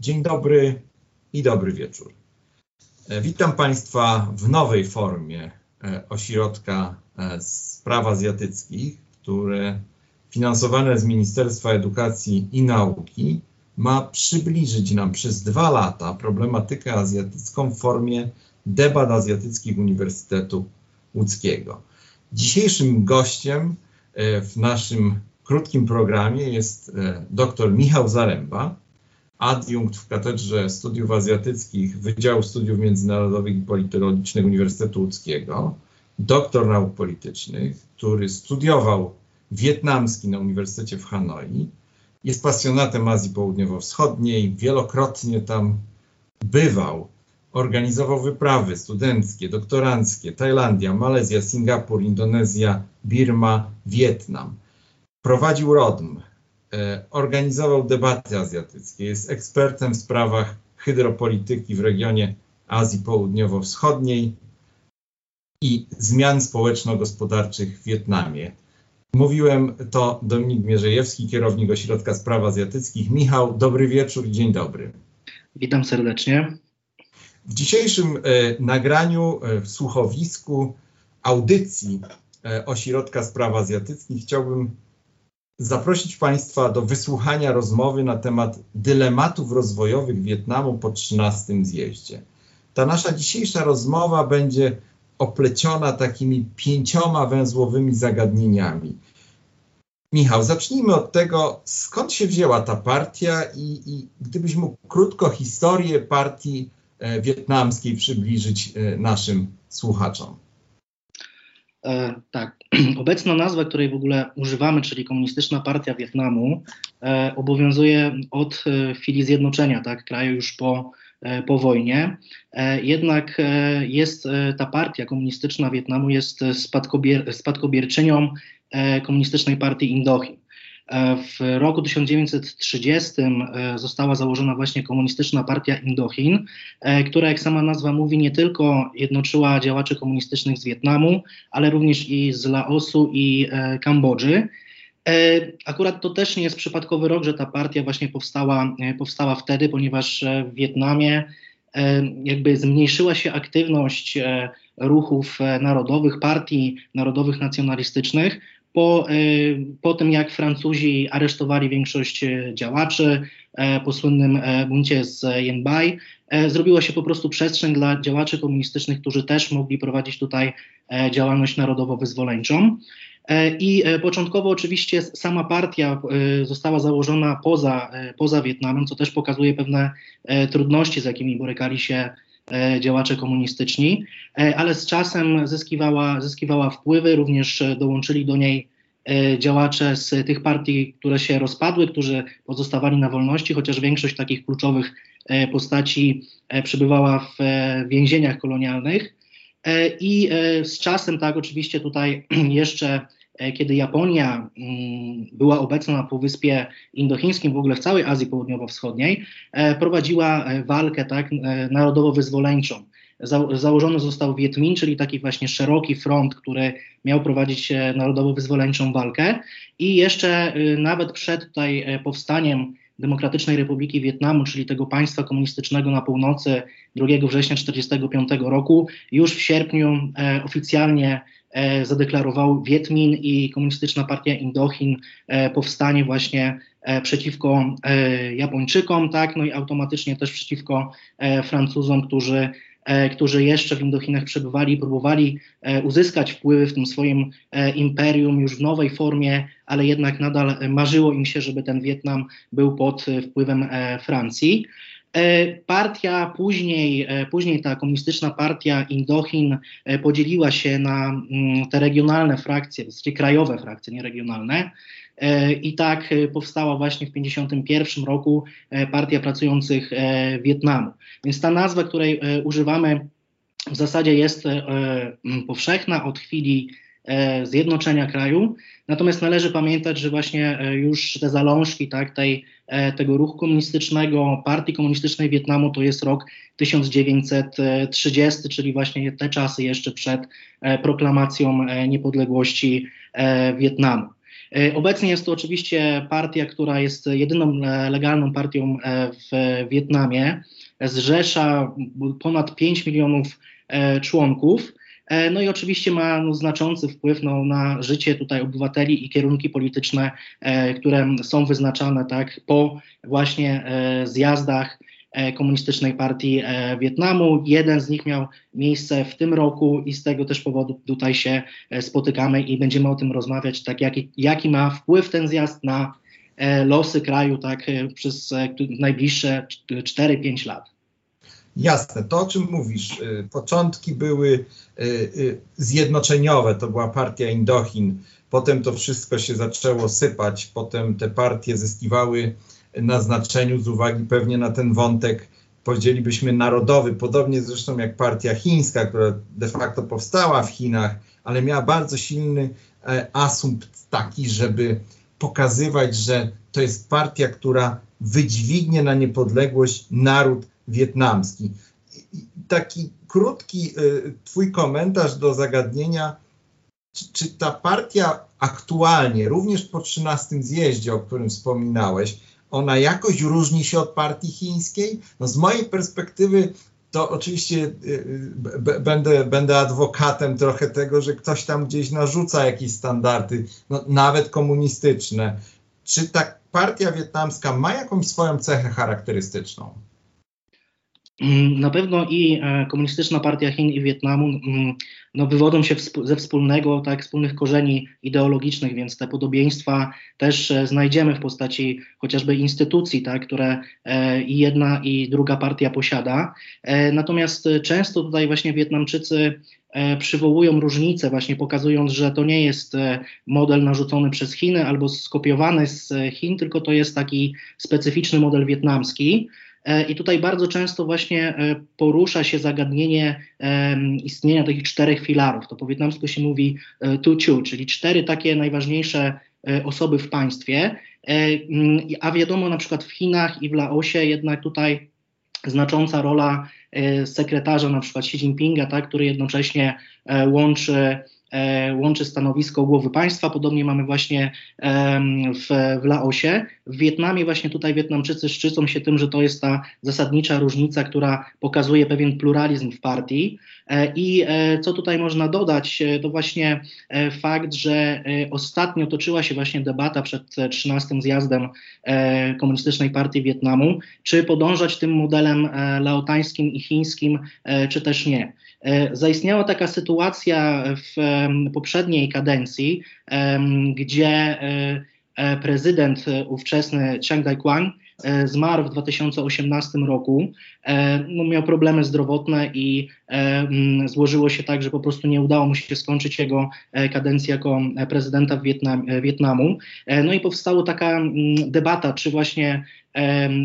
Dzień dobry i dobry wieczór. E, witam Państwa w nowej formie e, ośrodka e, spraw azjatyckich, które finansowane z Ministerstwa Edukacji i Nauki ma przybliżyć nam przez dwa lata problematykę azjatycką w formie debat azjatyckich Uniwersytetu Łódzkiego. Dzisiejszym gościem w naszym krótkim programie jest dr Michał Zaręba, adiunkt w Katedrze Studiów Azjatyckich Wydziału Studiów Międzynarodowych i Politologicznych Uniwersytetu Łódzkiego, doktor nauk politycznych, który studiował wietnamski na Uniwersytecie w Hanoi, jest pasjonatem Azji Południowo-Wschodniej, wielokrotnie tam bywał, organizował wyprawy studenckie, doktoranckie, Tajlandia, Malezja, Singapur, Indonezja, Birma, Wietnam. Prowadził RODM, organizował debaty azjatyckie, jest ekspertem w sprawach hydropolityki w regionie Azji Południowo-Wschodniej i zmian społeczno-gospodarczych w Wietnamie. Mówiłem to Dominik Mierzejewski, kierownik Ośrodka Spraw Azjatyckich. Michał, dobry wieczór i dzień dobry. Witam serdecznie. W dzisiejszym e, nagraniu e, w słuchowisku audycji e, Ośrodka Spraw Azjatyckich chciałbym zaprosić Państwa do wysłuchania rozmowy na temat dylematów rozwojowych Wietnamu po 13 zjeździe. Ta nasza dzisiejsza rozmowa będzie opleciona takimi pięcioma węzłowymi zagadnieniami. Michał, zacznijmy od tego, skąd się wzięła ta partia i, i gdybyś mógł krótko historię partii e, wietnamskiej przybliżyć e, naszym słuchaczom. E, tak, obecna nazwa, której w ogóle używamy, czyli Komunistyczna Partia Wietnamu, e, obowiązuje od e, chwili zjednoczenia tak, kraju już po, po wojnie. Jednak jest ta partia komunistyczna Wietnamu jest spadkobier, spadkobierczynią Komunistycznej Partii Indochin. E, w roku 1930 e, została założona właśnie Komunistyczna Partia Indochin, e, która, jak sama nazwa mówi, nie tylko jednoczyła działaczy komunistycznych z Wietnamu, ale również i z Laosu i Kambodży. Akurat to też nie jest przypadkowy rok, że ta partia właśnie powstała, powstała wtedy, ponieważ w Wietnamie jakby zmniejszyła się aktywność ruchów narodowych, partii narodowych nacjonalistycznych, po, e, po tym, jak Francuzi aresztowali większość e, działaczy e, po słynnym buncie z Yenbai, zrobiła się po prostu przestrzeń dla działaczy komunistycznych, którzy też mogli prowadzić tutaj działalność narodowo-wyzwoleńczą. I początkowo oczywiście sama partia została założona poza, poza Wietnamem, co też pokazuje pewne trudności, z jakimi borykali się działacze komunistyczni, ale z czasem zyskiwała, zyskiwała wpływy, również dołączyli do niej E, działacze z tych partii, które się rozpadły, którzy pozostawali na wolności, chociaż większość takich kluczowych e, postaci e, przebywała w więzieniach kolonialnych. I z czasem, tak, oczywiście tutaj jeszcze kiedy Japonia mm, była obecna na Półwyspie Indochińskim, w ogóle w całej Azji Południowo-Wschodniej, prowadziła walkę tak, narodowo-wyzwoleńczą. Za, założony został Wietmin, czyli taki właśnie szeroki front, który miał prowadzić e, narodowo-wyzwoleńczą walkę. I jeszcze e, nawet przed tutaj e, powstaniem Demokratycznej Republiki Wietnamu, czyli tego państwa komunistycznego na północy 2 września 1945 roku, już w sierpniu e, oficjalnie e, zadeklarował Wietmin i Komunistyczna Partia Indochin e, powstanie właśnie przeciwko Japończykom, tak, no i automatycznie też przeciwko Francuzom, którzy E, którzy jeszcze w Indochinach przebywali, próbowali e, uzyskać wpływy w tym swoim e, imperium już w nowej formie, ale jednak nadal marzyło im się, żeby ten Wietnam był pod wpływem Francji. Partia później, później ta komunistyczna partia Indochin podzieliła się na mm, te regionalne frakcje, w zasadzie krajowe frakcje, nie regionalne. E, I tak e, powstała właśnie w 1951 roku e, Partia Pracujących Wietnamu. Więc ta nazwa, której używamy, w zasadzie jest powszechna od chwili zjednoczenia kraju. Natomiast należy pamiętać, że właśnie już te zalążki tak, tej, tego ruchu komunistycznego, partii komunistycznej Wietnamu to jest rok 1930, czyli właśnie te czasy jeszcze przed proklamacją niepodległości Wietnamu. Obecnie jest to oczywiście partia, która jest jedyną legalną partią w Wietnamie. Zrzesza ponad 5 milionów członków. E, no i oczywiście ma no, znaczący wpływ no, na życie tutaj obywateli i kierunki polityczne, e, które są wyznaczane tak po właśnie e, zjazdach komunistycznej partii Wietnamu. Jeden z nich miał miejsce w tym roku i z tego też powodu tutaj się spotykamy i będziemy o tym rozmawiać, tak jaki, jaki ma wpływ ten zjazd na losy kraju tak przez najbliższe 4-5 lat. Jasne, to o czym mówisz, y, początki były y, y, zjednoczeniowe, to była partia Indochin, potem to wszystko się zaczęło sypać, potem te partie zyskiwały na znaczeniu z uwagi pewnie na ten wątek, powiedzielibyśmy narodowy, podobnie zresztą jak partia chińska, która de facto powstała w Chinach, ale miała bardzo silny e, asumpt taki, żeby pokazywać, że to jest partia, która wydźwignie na niepodległość naród wietnamski. Taki krótki y, Twój komentarz do zagadnienia, czy, czy ta partia aktualnie, również po 13 zjeździe, o którym wspominałeś, ona jakoś różni się od partii chińskiej? No z mojej perspektywy to oczywiście y, y, będę, będę adwokatem trochę tego, że ktoś tam gdzieś narzuca jakieś standardy, no, nawet komunistyczne. Czy ta partia wietnamska ma jakąś swoją cechę charakterystyczną? Mm, na pewno i e, Komunistyczna Partia Chin i Wietnamu mm, no, wywodzą się ze wspólnego, tak, wspólnych korzeni ideologicznych, więc te podobieństwa też e, znajdziemy w postaci chociażby instytucji, tak, które e, i jedna i druga partia posiada. Natomiast często tutaj właśnie Wietnamczycy przywołują różnice, właśnie pokazując, że to nie jest model narzucony przez Chiny albo skopiowany z Chin, tylko to jest taki specyficzny model wietnamski. E, I tutaj bardzo często właśnie e, porusza się zagadnienie istnienia takich czterech filarów. To po wietnamsku się mówi e, tu ciu, czyli cztery takie najważniejsze osoby w państwie. A wiadomo, na przykład w Chinach i w Laosie jednak tutaj znacząca rola sekretarza, na przykład Xi Jinpinga, tak, który jednocześnie łączy E, łączy stanowisko głowy państwa. Podobnie mamy właśnie w, w Laosie. W Wietnamie właśnie tutaj Wietnamczycy szczycą się tym, że to jest ta zasadnicza różnica, która pokazuje pewien pluralizm w partii. E, I e, co tutaj można dodać, to właśnie fakt, że ostatnio toczyła się właśnie debata przed 13 zjazdem Komunistycznej Partii Wietnamu, czy podążać tym modelem laotańskim i chińskim, czy też nie. E, zaistniała taka sytuacja w poprzedniej kadencji, gdzie e, e, prezydent ówczesny Chiang Dai-quang zmarł w 2018 roku. No, miał problemy zdrowotne i złożyło się tak, że po prostu nie udało mu się skończyć jego kadencji jako prezydenta Wietnam, Wietnamu. No i powstała taka debata, czy właśnie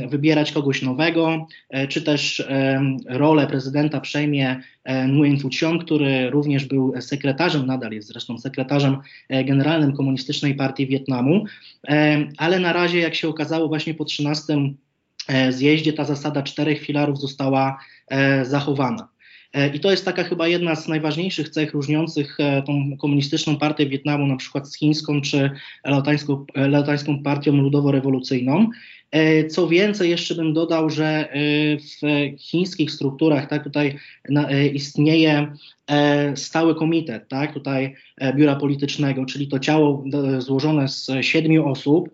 wybierać kogoś nowego, e, czy też rolę prezydenta przejmie e, Nguyen Phu Chiong, który również był sekretarzem, nadal jest zresztą sekretarzem e, generalnym Komunistycznej Partii Wietnamu, ale na razie, jak się okazało, właśnie po 13 zjeździe ta zasada czterech filarów została zachowana. I to jest taka chyba jedna z najważniejszych cech różniących tą komunistyczną partię Wietnamu na przykład z chińską czy laotańską, laotańską partią ludowo-rewolucyjną. E, co więcej, jeszcze bym dodał, że e, w chińskich strukturach tak, tutaj e, istnieje stały komitet, tak, tutaj biura politycznego, czyli to ciało złożone z siedmiu osób,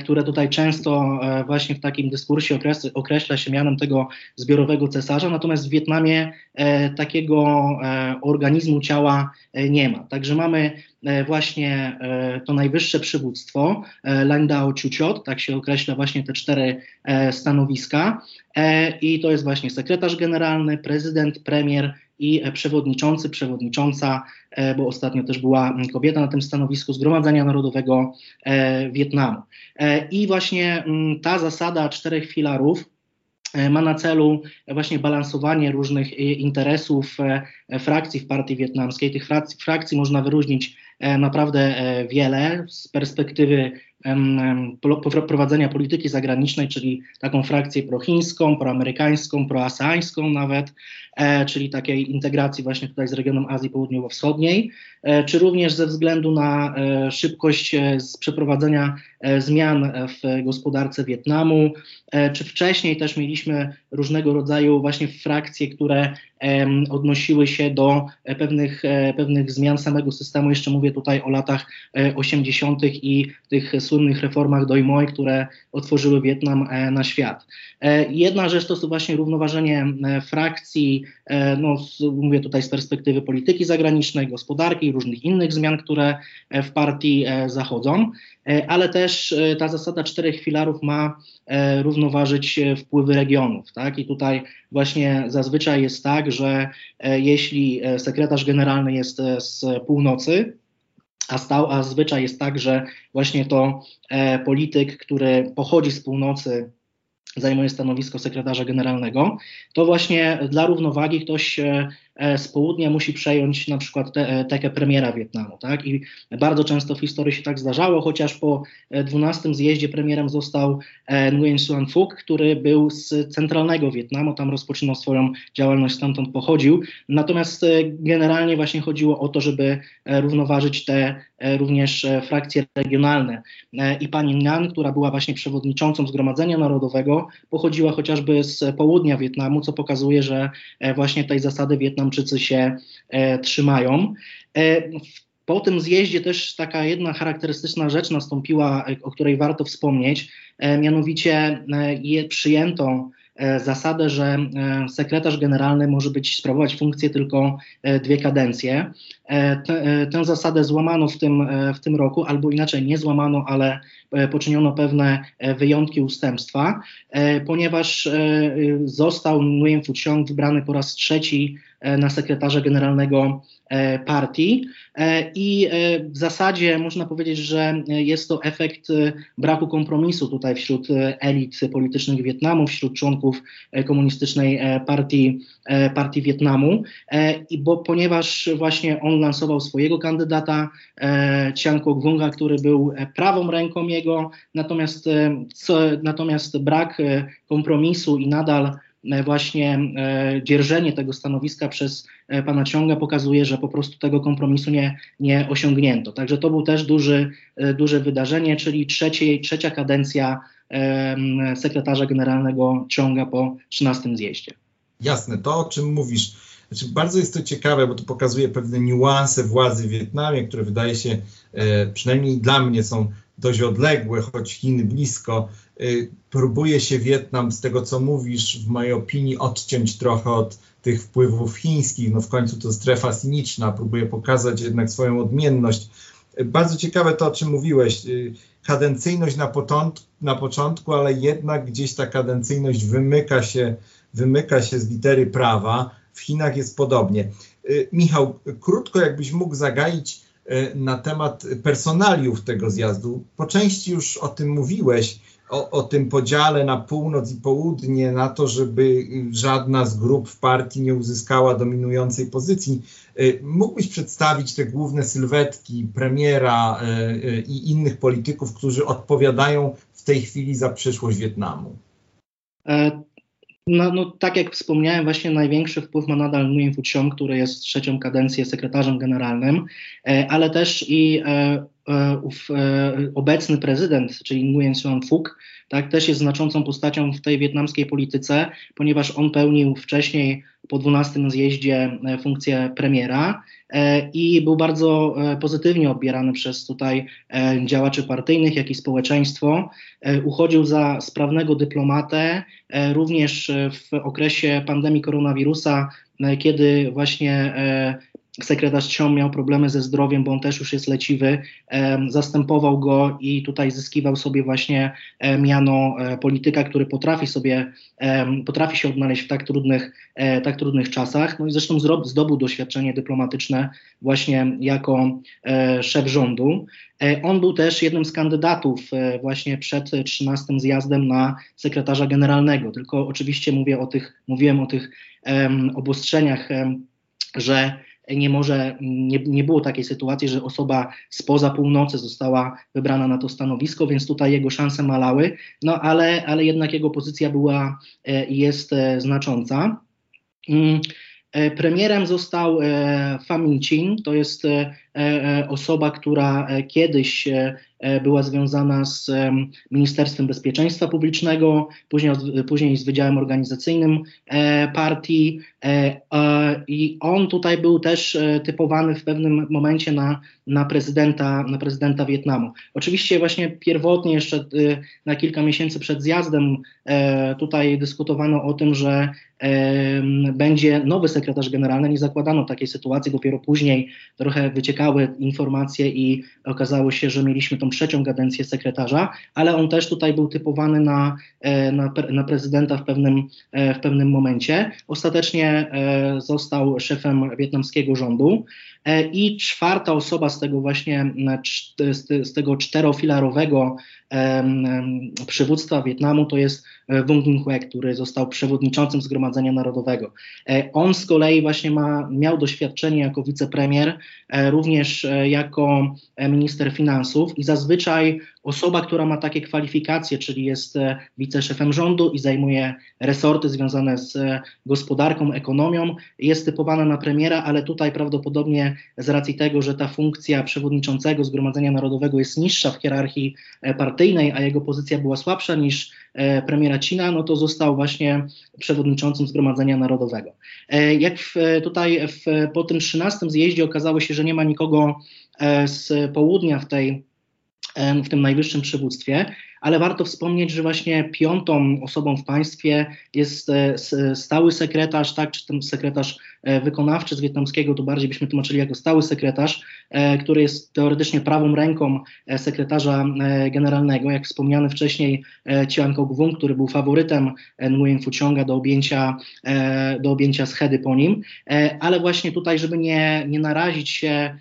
które tutaj często właśnie w takim dyskursie określa się mianem tego zbiorowego cesarza, natomiast w Wietnamie takiego organizmu ciała nie ma. Także mamy właśnie e, to najwyższe przywództwo, e, Landao Chuciot, tak się określa właśnie te cztery stanowiska i to jest właśnie sekretarz generalny, prezydent, premier i przewodniczący, przewodnicząca, bo ostatnio też była kobieta na tym stanowisku Zgromadzenia Narodowego Wietnamu. I właśnie ta zasada czterech filarów, E, ma na celu właśnie balansowanie różnych e, interesów e, frakcji w partii wietnamskiej. Tych frakcji, frakcji można wyróżnić naprawdę wiele z perspektywy prowadzenia polityki zagranicznej, czyli taką frakcję prochińską, proamerykańską, proaseańską nawet, e, czyli takiej integracji właśnie tutaj z regionem Azji Południowo-Wschodniej, e, czy również ze względu na e, szybkość przeprowadzenia zmian w gospodarce Wietnamu, czy wcześniej też mieliśmy różnego rodzaju właśnie frakcje, które odnosiły się do pewnych, pewnych zmian samego systemu. Jeszcze mówię tutaj o latach 80. i tych słynnych reformach Doi Moi, które otworzyły Wietnam e, na świat. E, jedna rzecz to właśnie równoważenie e, frakcji, no, mówię tutaj z perspektywy polityki zagranicznej, gospodarki i różnych innych zmian, które w partii zachodzą, ale też ta zasada czterech filarów ma równoważyć wpływy regionów. Tak? I tutaj właśnie zazwyczaj jest tak, że jeśli sekretarz generalny jest z północy, a, stał, a zwyczaj jest tak, że właśnie to e, polityk, który pochodzi z północy, zajmuje stanowisko sekretarza generalnego, to właśnie dla równowagi ktoś e, z południa musi przejąć na przykład te, e, tekę premiera Wietnamu. Tak? I bardzo często w historii się tak zdarzało, chociaż po 12 e, zjeździe premierem został Nguyen Xuan Phuc, który był z centralnego Wietnamu, tam rozpoczynał swoją działalność, stamtąd pochodził. Natomiast generalnie właśnie chodziło o to, żeby równoważyć te również frakcje regionalne. I pani Ngan, która była właśnie przewodniczącą Zgromadzenia Narodowego, pochodziła chociażby z południa Wietnamu, co pokazuje, że właśnie tej zasady Wietnamu Wietnamczycy się e, trzymają. E, po tym zjeździe też taka jedna charakterystyczna rzecz nastąpiła, e, o której warto wspomnieć, mianowicie przyjęto zasadę, że sekretarz generalny może być sprawować funkcję tylko dwie kadencje. Te, tę zasadę złamano w tym, w tym roku, albo inaczej nie złamano, ale poczyniono pewne wyjątki ustępstwa, ponieważ został Nguyen Phu wybrany po raz trzeci na sekretarza generalnego e, partii. E, I w zasadzie można powiedzieć, że jest to efekt braku kompromisu tutaj wśród elit politycznych Wietnamu, wśród członków komunistycznej partii, partii Wietnamu, i bo ponieważ właśnie on lansował swojego kandydata, Chiang Kuok-Wunga, który był prawą ręką jego, natomiast, co, natomiast brak kompromisu i nadal E, właśnie e, dzierżenie tego stanowiska przez e, pana Ciąga pokazuje, że po prostu tego kompromisu nie, nie osiągnięto. Także to był też duży, duże wydarzenie, czyli trzeciej, trzecia kadencja sekretarza generalnego Ciąga po 13 zjeździe. Jasne, to o czym mówisz, znaczy bardzo jest to ciekawe, bo to pokazuje pewne niuanse władzy w Wietnamie, które wydaje się, przynajmniej dla mnie są dość odległe, choć Chiny blisko. Y, próbuje się Wietnam, z tego co mówisz, w mojej opinii, odciąć trochę od tych wpływów chińskich. No w końcu to strefa cyniczna, próbuje pokazać jednak swoją odmienność. Y, bardzo ciekawe to, o czym mówiłeś. Y, kadencyjność na, na początku, ale jednak gdzieś ta kadencyjność wymyka się, wymyka się z litery prawa. W Chinach jest podobnie. Michał, krótko jakbyś mógł zagaić na temat personaliów tego zjazdu. Po części już o tym mówiłeś, o, o, tym podziale na północ i południe, na to, żeby żadna z grup w partii nie uzyskała dominującej pozycji. Y, mógłbyś przedstawić te główne sylwetki premiera y, i innych polityków, którzy odpowiadają w tej chwili za przyszłość Wietnamu? No, no, tak jak wspomniałem, właśnie największy wpływ ma nadal Nguyen Chiong, który jest trzecią kadencję sekretarzem generalnym, e, ale też i e, ów, obecny prezydent, czyli Nguyen Xuan Phuc, tak, też jest znaczącą postacią w tej wietnamskiej polityce, ponieważ on pełnił wcześniej po 12 zjeździe funkcję premiera i był bardzo pozytywnie odbierany przez tutaj działaczy partyjnych, jak i społeczeństwo. Uchodził za sprawnego dyplomatę, również w okresie pandemii koronawirusa, kiedy właśnie sekretarz Ciom miał problemy ze zdrowiem, bo on też już jest leciwy, zastępował go i tutaj zyskiwał sobie właśnie e, miano e, polityka, który potrafi sobie, potrafi się odnaleźć w tak trudnych, e, tak trudnych czasach. No i zresztą zdobył doświadczenie dyplomatyczne właśnie jako szef rządu. On był też jednym z kandydatów właśnie przed 13 zjazdem na sekretarza generalnego, tylko oczywiście mówię o tych, mówiłem o tych obostrzeniach, że nie może, nie, nie było takiej sytuacji, że osoba spoza północy została wybrana na to stanowisko, więc tutaj jego szanse malały, no ale, ale jednak jego pozycja była i jest znacząca. Mm, premierem został Famin Chin, to jest osoba, która kiedyś E, była związana z Ministerstwem Bezpieczeństwa Publicznego, później, później z Wydziałem Organizacyjnym e, partii e, i on tutaj był też typowany w pewnym momencie na, na, prezydenta, na prezydenta Wietnamu. Oczywiście właśnie pierwotnie jeszcze na kilka miesięcy przed zjazdem tutaj dyskutowano o tym, że będzie nowy sekretarz generalny. Nie zakładano takiej sytuacji, dopiero później trochę wyciekały informacje i okazało się, że mieliśmy tą trzecią kadencję sekretarza, ale on też tutaj był typowany na, e, na, na prezydenta w pewnym, e, w pewnym momencie. Ostatecznie e, został szefem wietnamskiego rządu. I czwarta osoba z tego właśnie, z, tego czterofilarowego przywództwa Wietnamu to jest Wung Dinh Hue, który został przewodniczącym Zgromadzenia Narodowego. On z kolei właśnie ma, miał doświadczenie jako wicepremier, również jako minister finansów i zazwyczaj osoba, która ma takie kwalifikacje, czyli jest e, wiceszefem rządu i zajmuje resorty związane z e, gospodarką, ekonomią, jest typowana na premiera, ale tutaj prawdopodobnie z racji tego, że ta funkcja przewodniczącego Zgromadzenia Narodowego jest niższa w hierarchii e, partyjnej, a jego pozycja była słabsza niż premiera No to został właśnie przewodniczącym Zgromadzenia Narodowego. Jak w, tutaj w, po tym 13 zjeździe okazało się, że nie ma nikogo z południa w tej w tym najwyższym przywództwie, ale warto wspomnieć, że właśnie piątą osobą w państwie jest e, stały sekretarz, tak, czy ten sekretarz e, wykonawczy z wietnamskiego, to bardziej byśmy tłumaczyli jako stały sekretarz, e, który jest teoretycznie prawą ręką sekretarza generalnego, jak wspomniany wcześniej Chiang Kok-wung, który był faworytem Nguyen Chonga do objęcia, do objęcia schedy po nim, ale właśnie tutaj, żeby nie, nie narazić się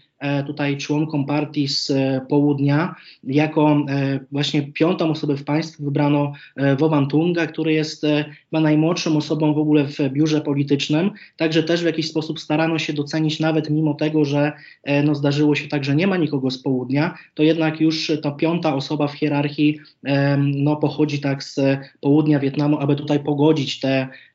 tutaj członkom partii z e, południa. Jako e, właśnie piątą osobę w państwie wybrano Wowan Tunga, który jest chyba najmłodszą osobą w ogóle w biurze politycznym. Także też w jakiś sposób starano się docenić, nawet mimo tego, że no, zdarzyło się tak, że nie ma nikogo z południa, to jednak już ta piąta osoba w hierarchii no, pochodzi tak z południa Wietnamu, aby tutaj pogodzić te E,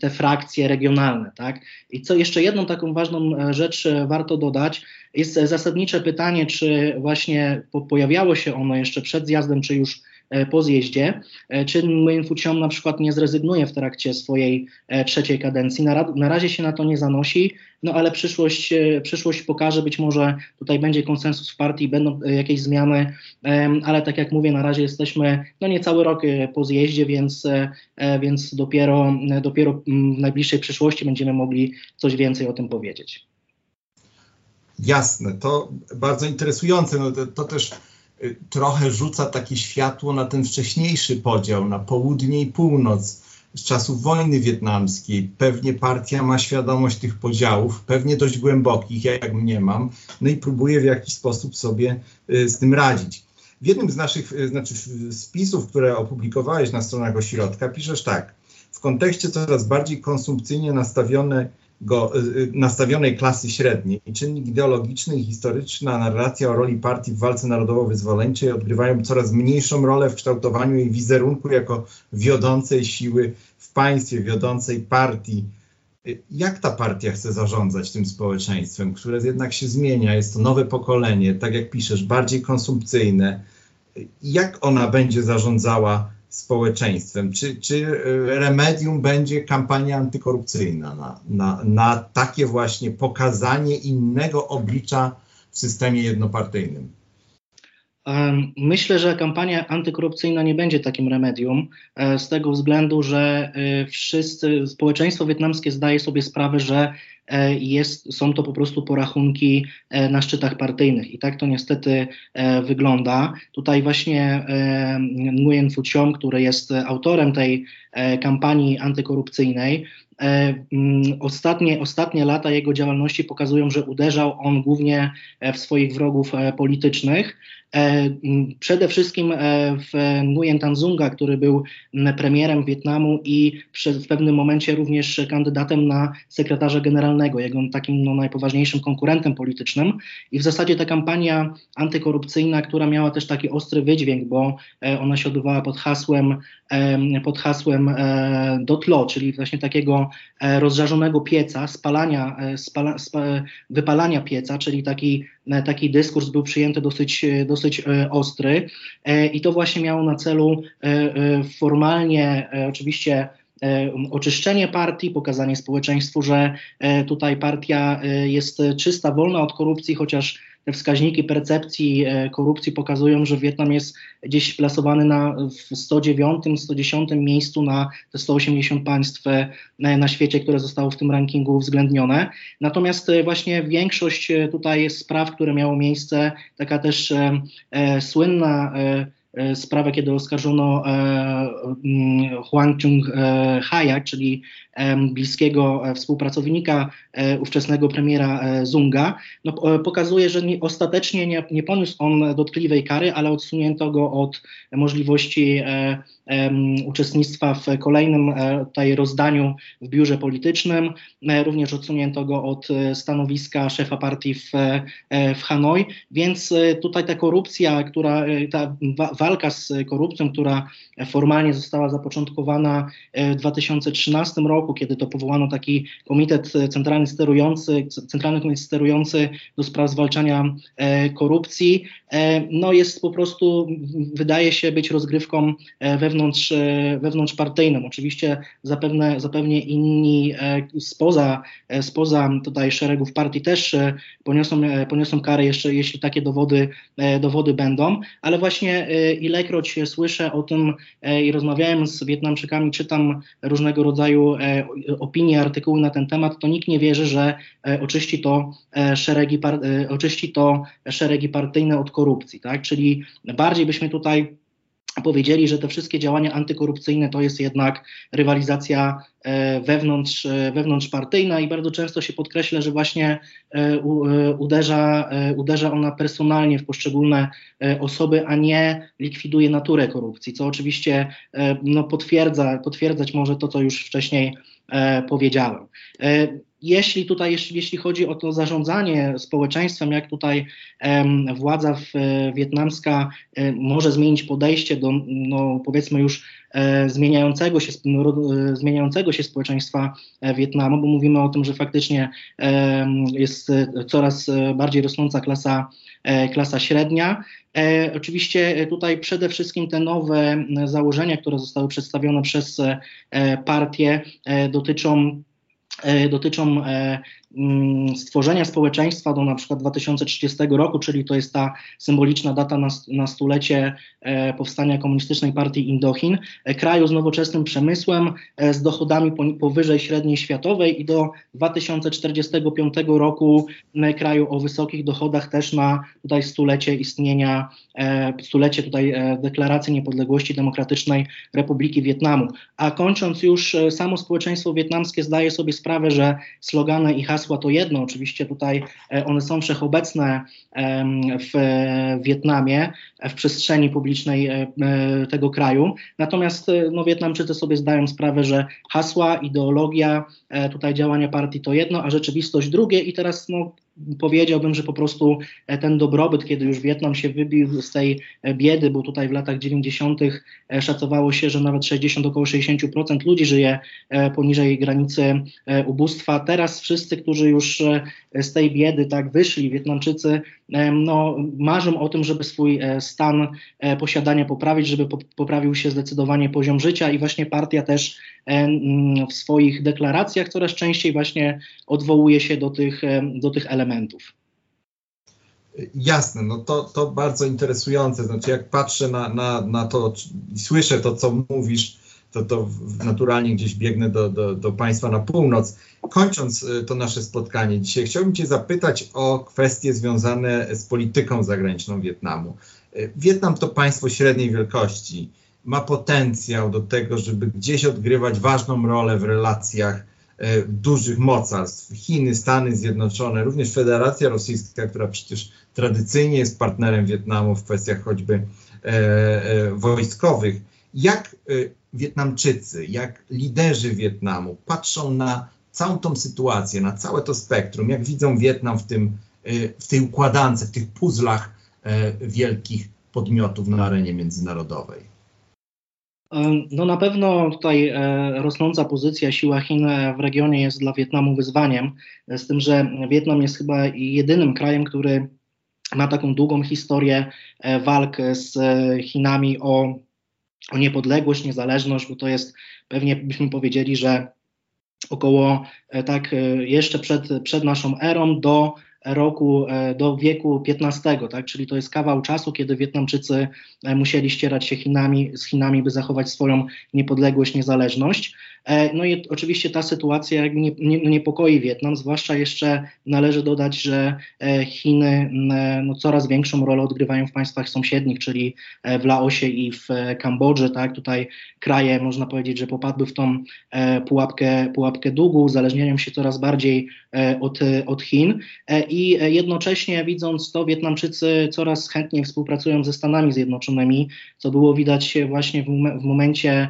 te frakcje regionalne. Tak? I co jeszcze jedną taką ważną e, rzecz e, warto dodać, jest zasadnicze pytanie, czy właśnie pojawiało się ono jeszcze przed zjazdem, czy już E, po zjeździe, e, czy Nguyen Phu na przykład nie zrezygnuje w trakcie swojej e, trzeciej kadencji. Na, na razie się na to nie zanosi, no ale przyszłość, przyszłość pokaże, być może tutaj będzie konsensus w partii, będą jakieś zmiany, ale tak jak mówię, na razie jesteśmy no niecały rok po zjeździe, więc, więc dopiero, dopiero w najbliższej przyszłości będziemy mogli coś więcej o tym powiedzieć. Jasne, to bardzo interesujące. No to, to też trochę rzuca takie światło na ten wcześniejszy podział na południe i północ z czasów wojny wietnamskiej. Pewnie partia ma świadomość tych podziałów, pewnie dość głębokich, jak mnie mam, no i próbuje w jakiś sposób sobie y, z tym radzić. W jednym z naszych y, znaczy spisów, które opublikowałeś na stronach ośrodka, piszesz tak. W kontekście coraz bardziej konsumpcyjnie nastawione go, y, y, nastawionej klasy średniej. Czynnik ideologiczny i historyczna narracja o roli partii w walce narodowo-wyzwoleńczej odgrywają coraz mniejszą rolę w kształtowaniu jej wizerunku jako wiodącej siły w państwie, wiodącej partii. Y, jak ta partia chce zarządzać tym społeczeństwem, które jednak się zmienia? Jest to nowe pokolenie, tak jak piszesz, bardziej konsumpcyjne. Jak ona będzie zarządzała społeczeństwem? Czy, czy e, remedium będzie kampania antykorupcyjna na, na, na takie właśnie pokazanie innego oblicza w systemie jednopartyjnym? Myślę, że kampania antykorupcyjna nie będzie takim remedium, e, z tego względu, że e, wszyscy, społeczeństwo wietnamskie zdaje sobie sprawę, że jest, są to po prostu porachunki e, na szczytach partyjnych i tak to niestety e, wygląda. Tutaj właśnie Nguyen Phu Chiong, który jest autorem tej kampanii antykorupcyjnej, mm, ostatnie, ostatnie lata jego działalności pokazują, że uderzał on głównie w swoich wrogów politycznych. Przede wszystkim w Nguyen Tan Zunga, który był premierem Wietnamu i w pewnym momencie również kandydatem na sekretarza generalnego, jego takim no, najpoważniejszym konkurentem politycznym. I w zasadzie ta kampania antykorupcyjna, która miała też taki ostry wydźwięk, bo ona się odbywała pod hasłem, pod hasłem e, dotlo, czyli właśnie takiego e, rozżarzonego pieca, spalania, e, spala, wypalania pieca, czyli taki, taki dyskurs był przyjęty dosyć, dosyć ostry. I to właśnie miało na celu formalnie oczywiście oczyszczenie partii, pokazanie społeczeństwu, że tutaj partia jest czysta, wolna od korupcji, chociaż te wskaźniki percepcji e, korupcji pokazują, że Wietnam jest gdzieś plasowany na, w 109, 110 miejscu na te 180 państw e, na świecie, które zostało w tym rankingu uwzględnione. Natomiast e, właśnie większość tutaj spraw, które miało miejsce, taka też słynna sprawę, kiedy oskarżono e, mm, Huang Chung-haja, czyli bliskiego e, współpracownika e, ówczesnego premiera e, Zunga, no, pokazuje, że nie, ostatecznie nie, nie poniósł on dotkliwej kary, ale odsunięto go od możliwości uczestnictwa w kolejnym tutaj rozdaniu w biurze politycznym. Również odsunięto go od stanowiska szefa partii w, w Hanoi, więc tutaj ta korupcja, która, ta walka z korupcją, która formalnie została zapoczątkowana w 2013 roku, kiedy to powołano taki komitet centralny sterujący, centralny komitet sterujący do spraw zwalczania e, korupcji, e, no jest po prostu, wydaje się być rozgrywką e, wewnątrz, e, wewnątrzpartyjną. Oczywiście zapewne, zapewne inni e, spoza, e, spoza tutaj szeregów partii też poniosą, poniosą karę jeszcze, jeśli takie dowody, dowody będą, ale właśnie ilekroć słyszę o tym i rozmawiałem z Wietnamczykami, czytam różnego rodzaju opinie, artykuły na ten temat, to nikt nie wierzy, że e, oczyści to e, szeregi, e, oczyści to szeregi partyjne od korupcji. Tak? Czyli bardziej byśmy tutaj powiedzieli, że te wszystkie działania antykorupcyjne to jest jednak rywalizacja wewnątrz, wewnątrzpartyjna i bardzo często się podkreśla, że właśnie uderza, uderza ona personalnie w poszczególne osoby, a nie likwiduje naturę korupcji, co oczywiście no, potwierdza, potwierdzać może to, co już wcześniej E, powiedziałem. E, jeśli tutaj, jeśli, jeśli chodzi o to zarządzanie społeczeństwem, jak tutaj władza w, wietnamska e, może zmienić podejście do, no, powiedzmy już zmieniającego się, zmieniającego się społeczeństwa Wietnamu, bo mówimy o tym, że faktycznie jest coraz bardziej rosnąca klasa, klasa średnia. Oczywiście tutaj przede wszystkim te nowe założenia, które zostały przedstawione przez partię, dotyczą e, dotyczą e, Mm, stworzenia społeczeństwa do na przykład 2030 roku, czyli to jest ta symboliczna data na, na stulecie e, powstania komunistycznej partii Indochin, e, kraju z nowoczesnym przemysłem, e, z dochodami powyżej średniej światowej i do 2045 roku kraju o wysokich dochodach też na tutaj stulecie istnienia, stulecie tutaj deklaracji niepodległości demokratycznej Republiki Wietnamu. A kończąc już, samo społeczeństwo wietnamskie zdaje sobie sprawę, że slogany i hasła hasła to jedno, oczywiście tutaj e, one są wszechobecne w Wietnamie, w przestrzeni publicznej e, e, tego kraju. Natomiast no, Wietnamczycy sobie zdają sprawę, że hasła, ideologia, tutaj działania partii to jedno, a rzeczywistość drugie i teraz no, powiedziałbym, że po prostu e, ten dobrobyt, kiedy już Wietnam się wybił z tej e, biedy, bo tutaj w latach 90. E, szacowało się, że nawet 60, około 60% ludzi żyje poniżej granicy ubóstwa. Teraz wszyscy, którzy już z tej biedy tak wyszli, Wietnamczycy, no, marzą o tym, żeby swój stan posiadania poprawić, żeby poprawił się zdecydowanie poziom życia i właśnie partia też w swoich deklaracjach coraz częściej właśnie odwołuje się do tych, do tych elementów. Jasne, no to, to bardzo interesujące. Znaczy, jak patrzę na, na, na to i słyszę to, co mówisz, to, to naturalnie gdzieś biegnę do, do, do Państwa na północ. Kończąc y, to nasze spotkanie dzisiaj, chciałbym Cię zapytać o kwestie związane z polityką zagraniczną Wietnamu. Y, Wietnam to państwo średniej wielkości ma potencjał do tego, żeby gdzieś odgrywać ważną rolę w relacjach dużych mocarstw, Chiny, Stany Zjednoczone, również Federacja Rosyjska, która przecież tradycyjnie jest partnerem Wietnamu w kwestiach choćby wojskowych. Jak Wietnamczycy, jak liderzy Wietnamu patrzą na całą tą sytuację, na całe to spektrum, jak widzą Wietnam w, tym, w tej układance, w tych puzzlach wielkich podmiotów na arenie międzynarodowej? No na pewno tutaj e, rosnąca pozycja siła Chin w regionie jest dla Wietnamu wyzwaniem, z tym, że Wietnam jest chyba jedynym krajem, który ma taką długą historię e, walk z Chinami o, o niepodległość, niezależność, bo to jest pewnie byśmy powiedzieli, że około e, tak jeszcze przed, przed naszą erą do roku e, do wieku XV, tak? czyli to jest kawał czasu, kiedy Wietnamczycy e, musieli ścierać się Chinami, z Chinami, by zachować swoją niepodległość, niezależność. E, no i oczywiście ta sytuacja nie, no niepokoi Wietnam, zwłaszcza jeszcze należy dodać, że Chiny no, coraz większą rolę odgrywają w państwach sąsiednich, czyli w Laosie i w Kambodży. Tak? Tutaj kraje, można powiedzieć, że popadły w tą pułapkę, pułapkę długu, uzależniają się coraz bardziej od, od Chin jednocześnie widząc to, Wietnamczycy coraz chętniej współpracują ze Stanami Zjednoczonymi, co było widać właśnie w, w momencie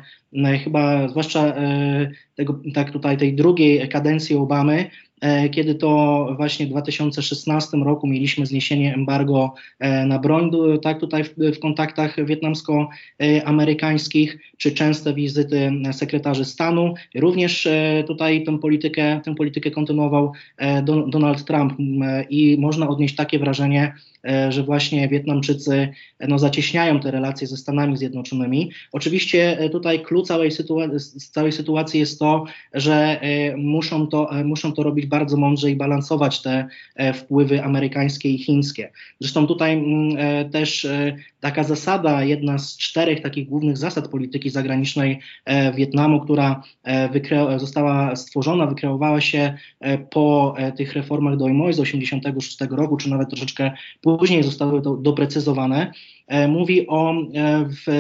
chyba zwłaszcza e, tego, tak tutaj tej drugiej kadencji Obamy, E, kiedy to właśnie w 2016 roku mieliśmy zniesienie embargo e, na broń, tak tutaj w, w kontaktach wietnamsko-amerykańskich, czy częste wizyty sekretarzy stanu. Również tutaj tę politykę, tę politykę kontynuował Donald Trump i można odnieść takie wrażenie, że właśnie Wietnamczycy no, zacieśniają te relacje ze Stanami Zjednoczonymi. Oczywiście tutaj klucz całej, sytua- całej sytuacji jest to, że muszą to, muszą to robić bardzo mądrze i balansować te e, wpływy amerykańskie i chińskie. Zresztą tutaj mm, e, też e, taka zasada, jedna z czterech takich głównych zasad polityki zagranicznej Wietnamu, która została stworzona, wykreowała się po tych reformach Dojmoj z 1986 roku, czy nawet troszeczkę później zostały to doprecyzowane, mówi o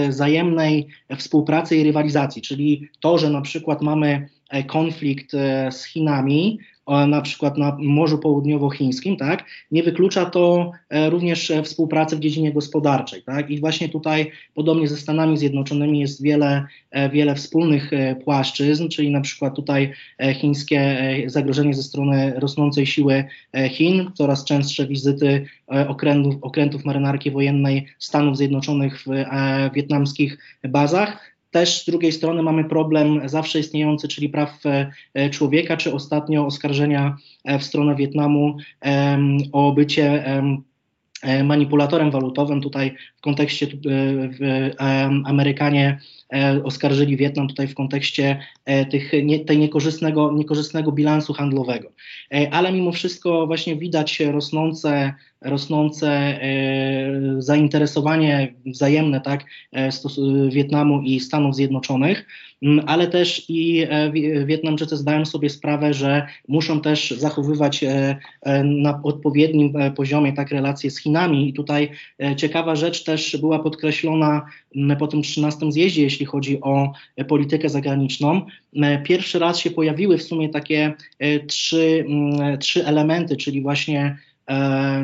wzajemnej współpracy i rywalizacji, czyli to, że na przykład mamy konflikt z Chinami, na przykład na Morzu Południowochińskim, tak, nie wyklucza to e, również e, współpracy w dziedzinie gospodarczej. Tak, I właśnie tutaj, podobnie ze Stanami Zjednoczonymi, jest wiele, e, wiele wspólnych płaszczyzn, czyli na przykład tutaj chińskie zagrożenie ze strony rosnącej siły Chin, coraz częstsze wizyty okrętów, okrętów marynarki wojennej Stanów Zjednoczonych w wietnamskich bazach, też z drugiej strony mamy problem zawsze istniejący, czyli praw e, człowieka, czy ostatnio oskarżenia e, w stronę Wietnamu o bycie e, manipulatorem walutowym. Tutaj w kontekście Amerykanie oskarżyli Wietnam tutaj w kontekście tych, tej niekorzystnego, niekorzystnego bilansu handlowego. Ale mimo wszystko właśnie widać rosnące rosnące e, zainteresowanie wzajemne tak, e, Wietnamu i Stanów Zjednoczonych, ale też i e, Wietnamczycy zdają sobie sprawę, że muszą też zachowywać na odpowiednim poziomie tak relacje z Chinami. I tutaj ciekawa rzecz też była podkreślona po tym 13 zjeździe, jeśli chodzi o politykę zagraniczną. Pierwszy raz się pojawiły w sumie takie trzy, trzy elementy, czyli właśnie E,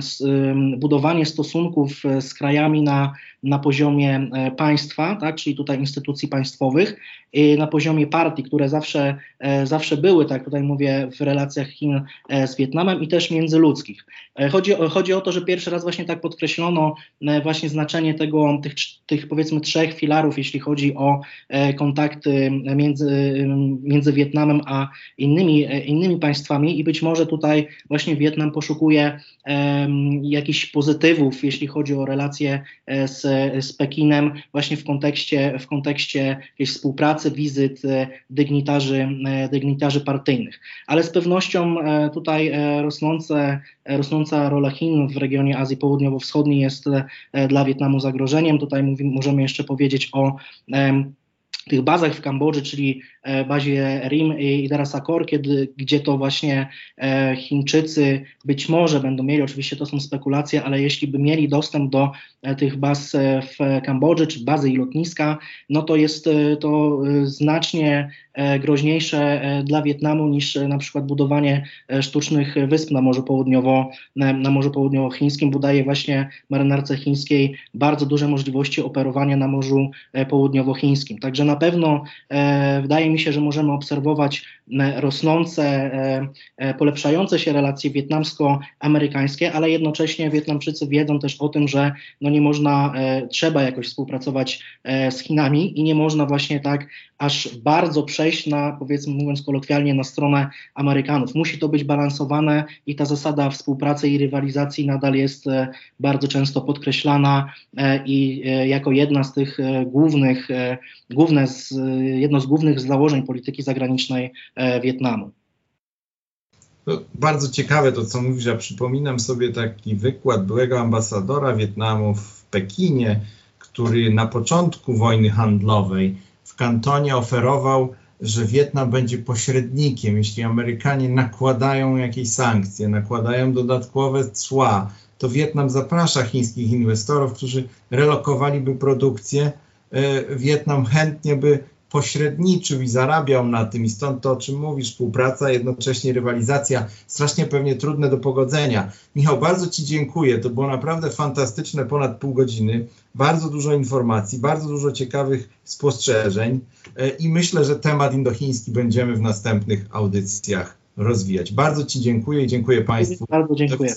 budowanie stosunków e, z krajami na, na poziomie e, państwa, tak, czyli tutaj instytucji państwowych, na poziomie partii, które zawsze, zawsze były, tak? Tutaj mówię, w relacjach Chin z Wietnamem i też międzyludzkich. Chodzi, chodzi o to, że pierwszy raz właśnie tak podkreślono właśnie znaczenie tego, tych, tych powiedzmy trzech filarów, jeśli chodzi o kontakty między, między Wietnamem a innymi, innymi państwami. I być może tutaj właśnie Wietnam poszukuje jakichś pozytywów, jeśli chodzi o relacje e, z, z Pekinem, właśnie w kontekście, w kontekście jakiejś współpracy, wizyt e, dygnitarzy, e, dygnitarzy partyjnych. Ale z pewnością tutaj rosnące, rosnąca rola Chin w regionie Azji Południowo-Wschodniej jest dla Wietnamu zagrożeniem. Tutaj mówimy, możemy jeszcze powiedzieć o tych bazach w Kambodży, czyli e, bazie RIM i teraz Akor, kiedy, gdzie to właśnie e, Chińczycy być może będą mieli, oczywiście to są spekulacje, ale jeśli by mieli dostęp do e, tych baz w Kambodży, czy bazy i lotniska, no to jest to znacznie groźniejsze dla Wietnamu niż na przykład budowanie sztucznych wysp na Morzu, Południowo, na Morzu Południowochińskim, bo daje właśnie marynarce chińskiej bardzo duże możliwości operowania na Morzu Południowochińskim. Także na pewno e, wydaje mi się, że możemy obserwować e, rosnące, e, polepszające się relacje wietnamsko-amerykańskie, ale jednocześnie Wietnamczycy wiedzą też o tym, że no nie można, trzeba jakoś współpracować z Chinami i nie można właśnie tak aż bardzo przejść na, powiedzmy mówiąc kolokwialnie, na stronę Amerykanów. Musi to być balansowane i ta zasada współpracy i rywalizacji nadal jest bardzo często podkreślana i jako jedna z tych głównych, główne z, jedno z głównych założeń polityki zagranicznej e, Wietnamu. To bardzo ciekawe to, co mówisz. Ja przypominam sobie taki wykład byłego ambasadora Wietnamu w Pekinie, który na początku wojny handlowej w kantonie oferował, że Wietnam będzie pośrednikiem, jeśli Amerykanie nakładają jakieś sankcje, nakładają dodatkowe cła, to Wietnam zaprasza chińskich inwestorów, którzy relokowaliby produkcję. E, Wietnam chętnie by pośredniczył i zarabiał na tym i stąd to, o czym mówisz, współpraca, jednocześnie rywalizacja, strasznie pewnie trudne do pogodzenia. Michał, bardzo Ci dziękuję, to było naprawdę fantastyczne ponad pół godziny, bardzo dużo informacji, bardzo dużo ciekawych spostrzeżeń e, i myślę, że temat indochiński będziemy w następnych audycjach rozwijać. Bardzo Ci dziękuję i dziękuję Państwu. Bardzo dziękuję.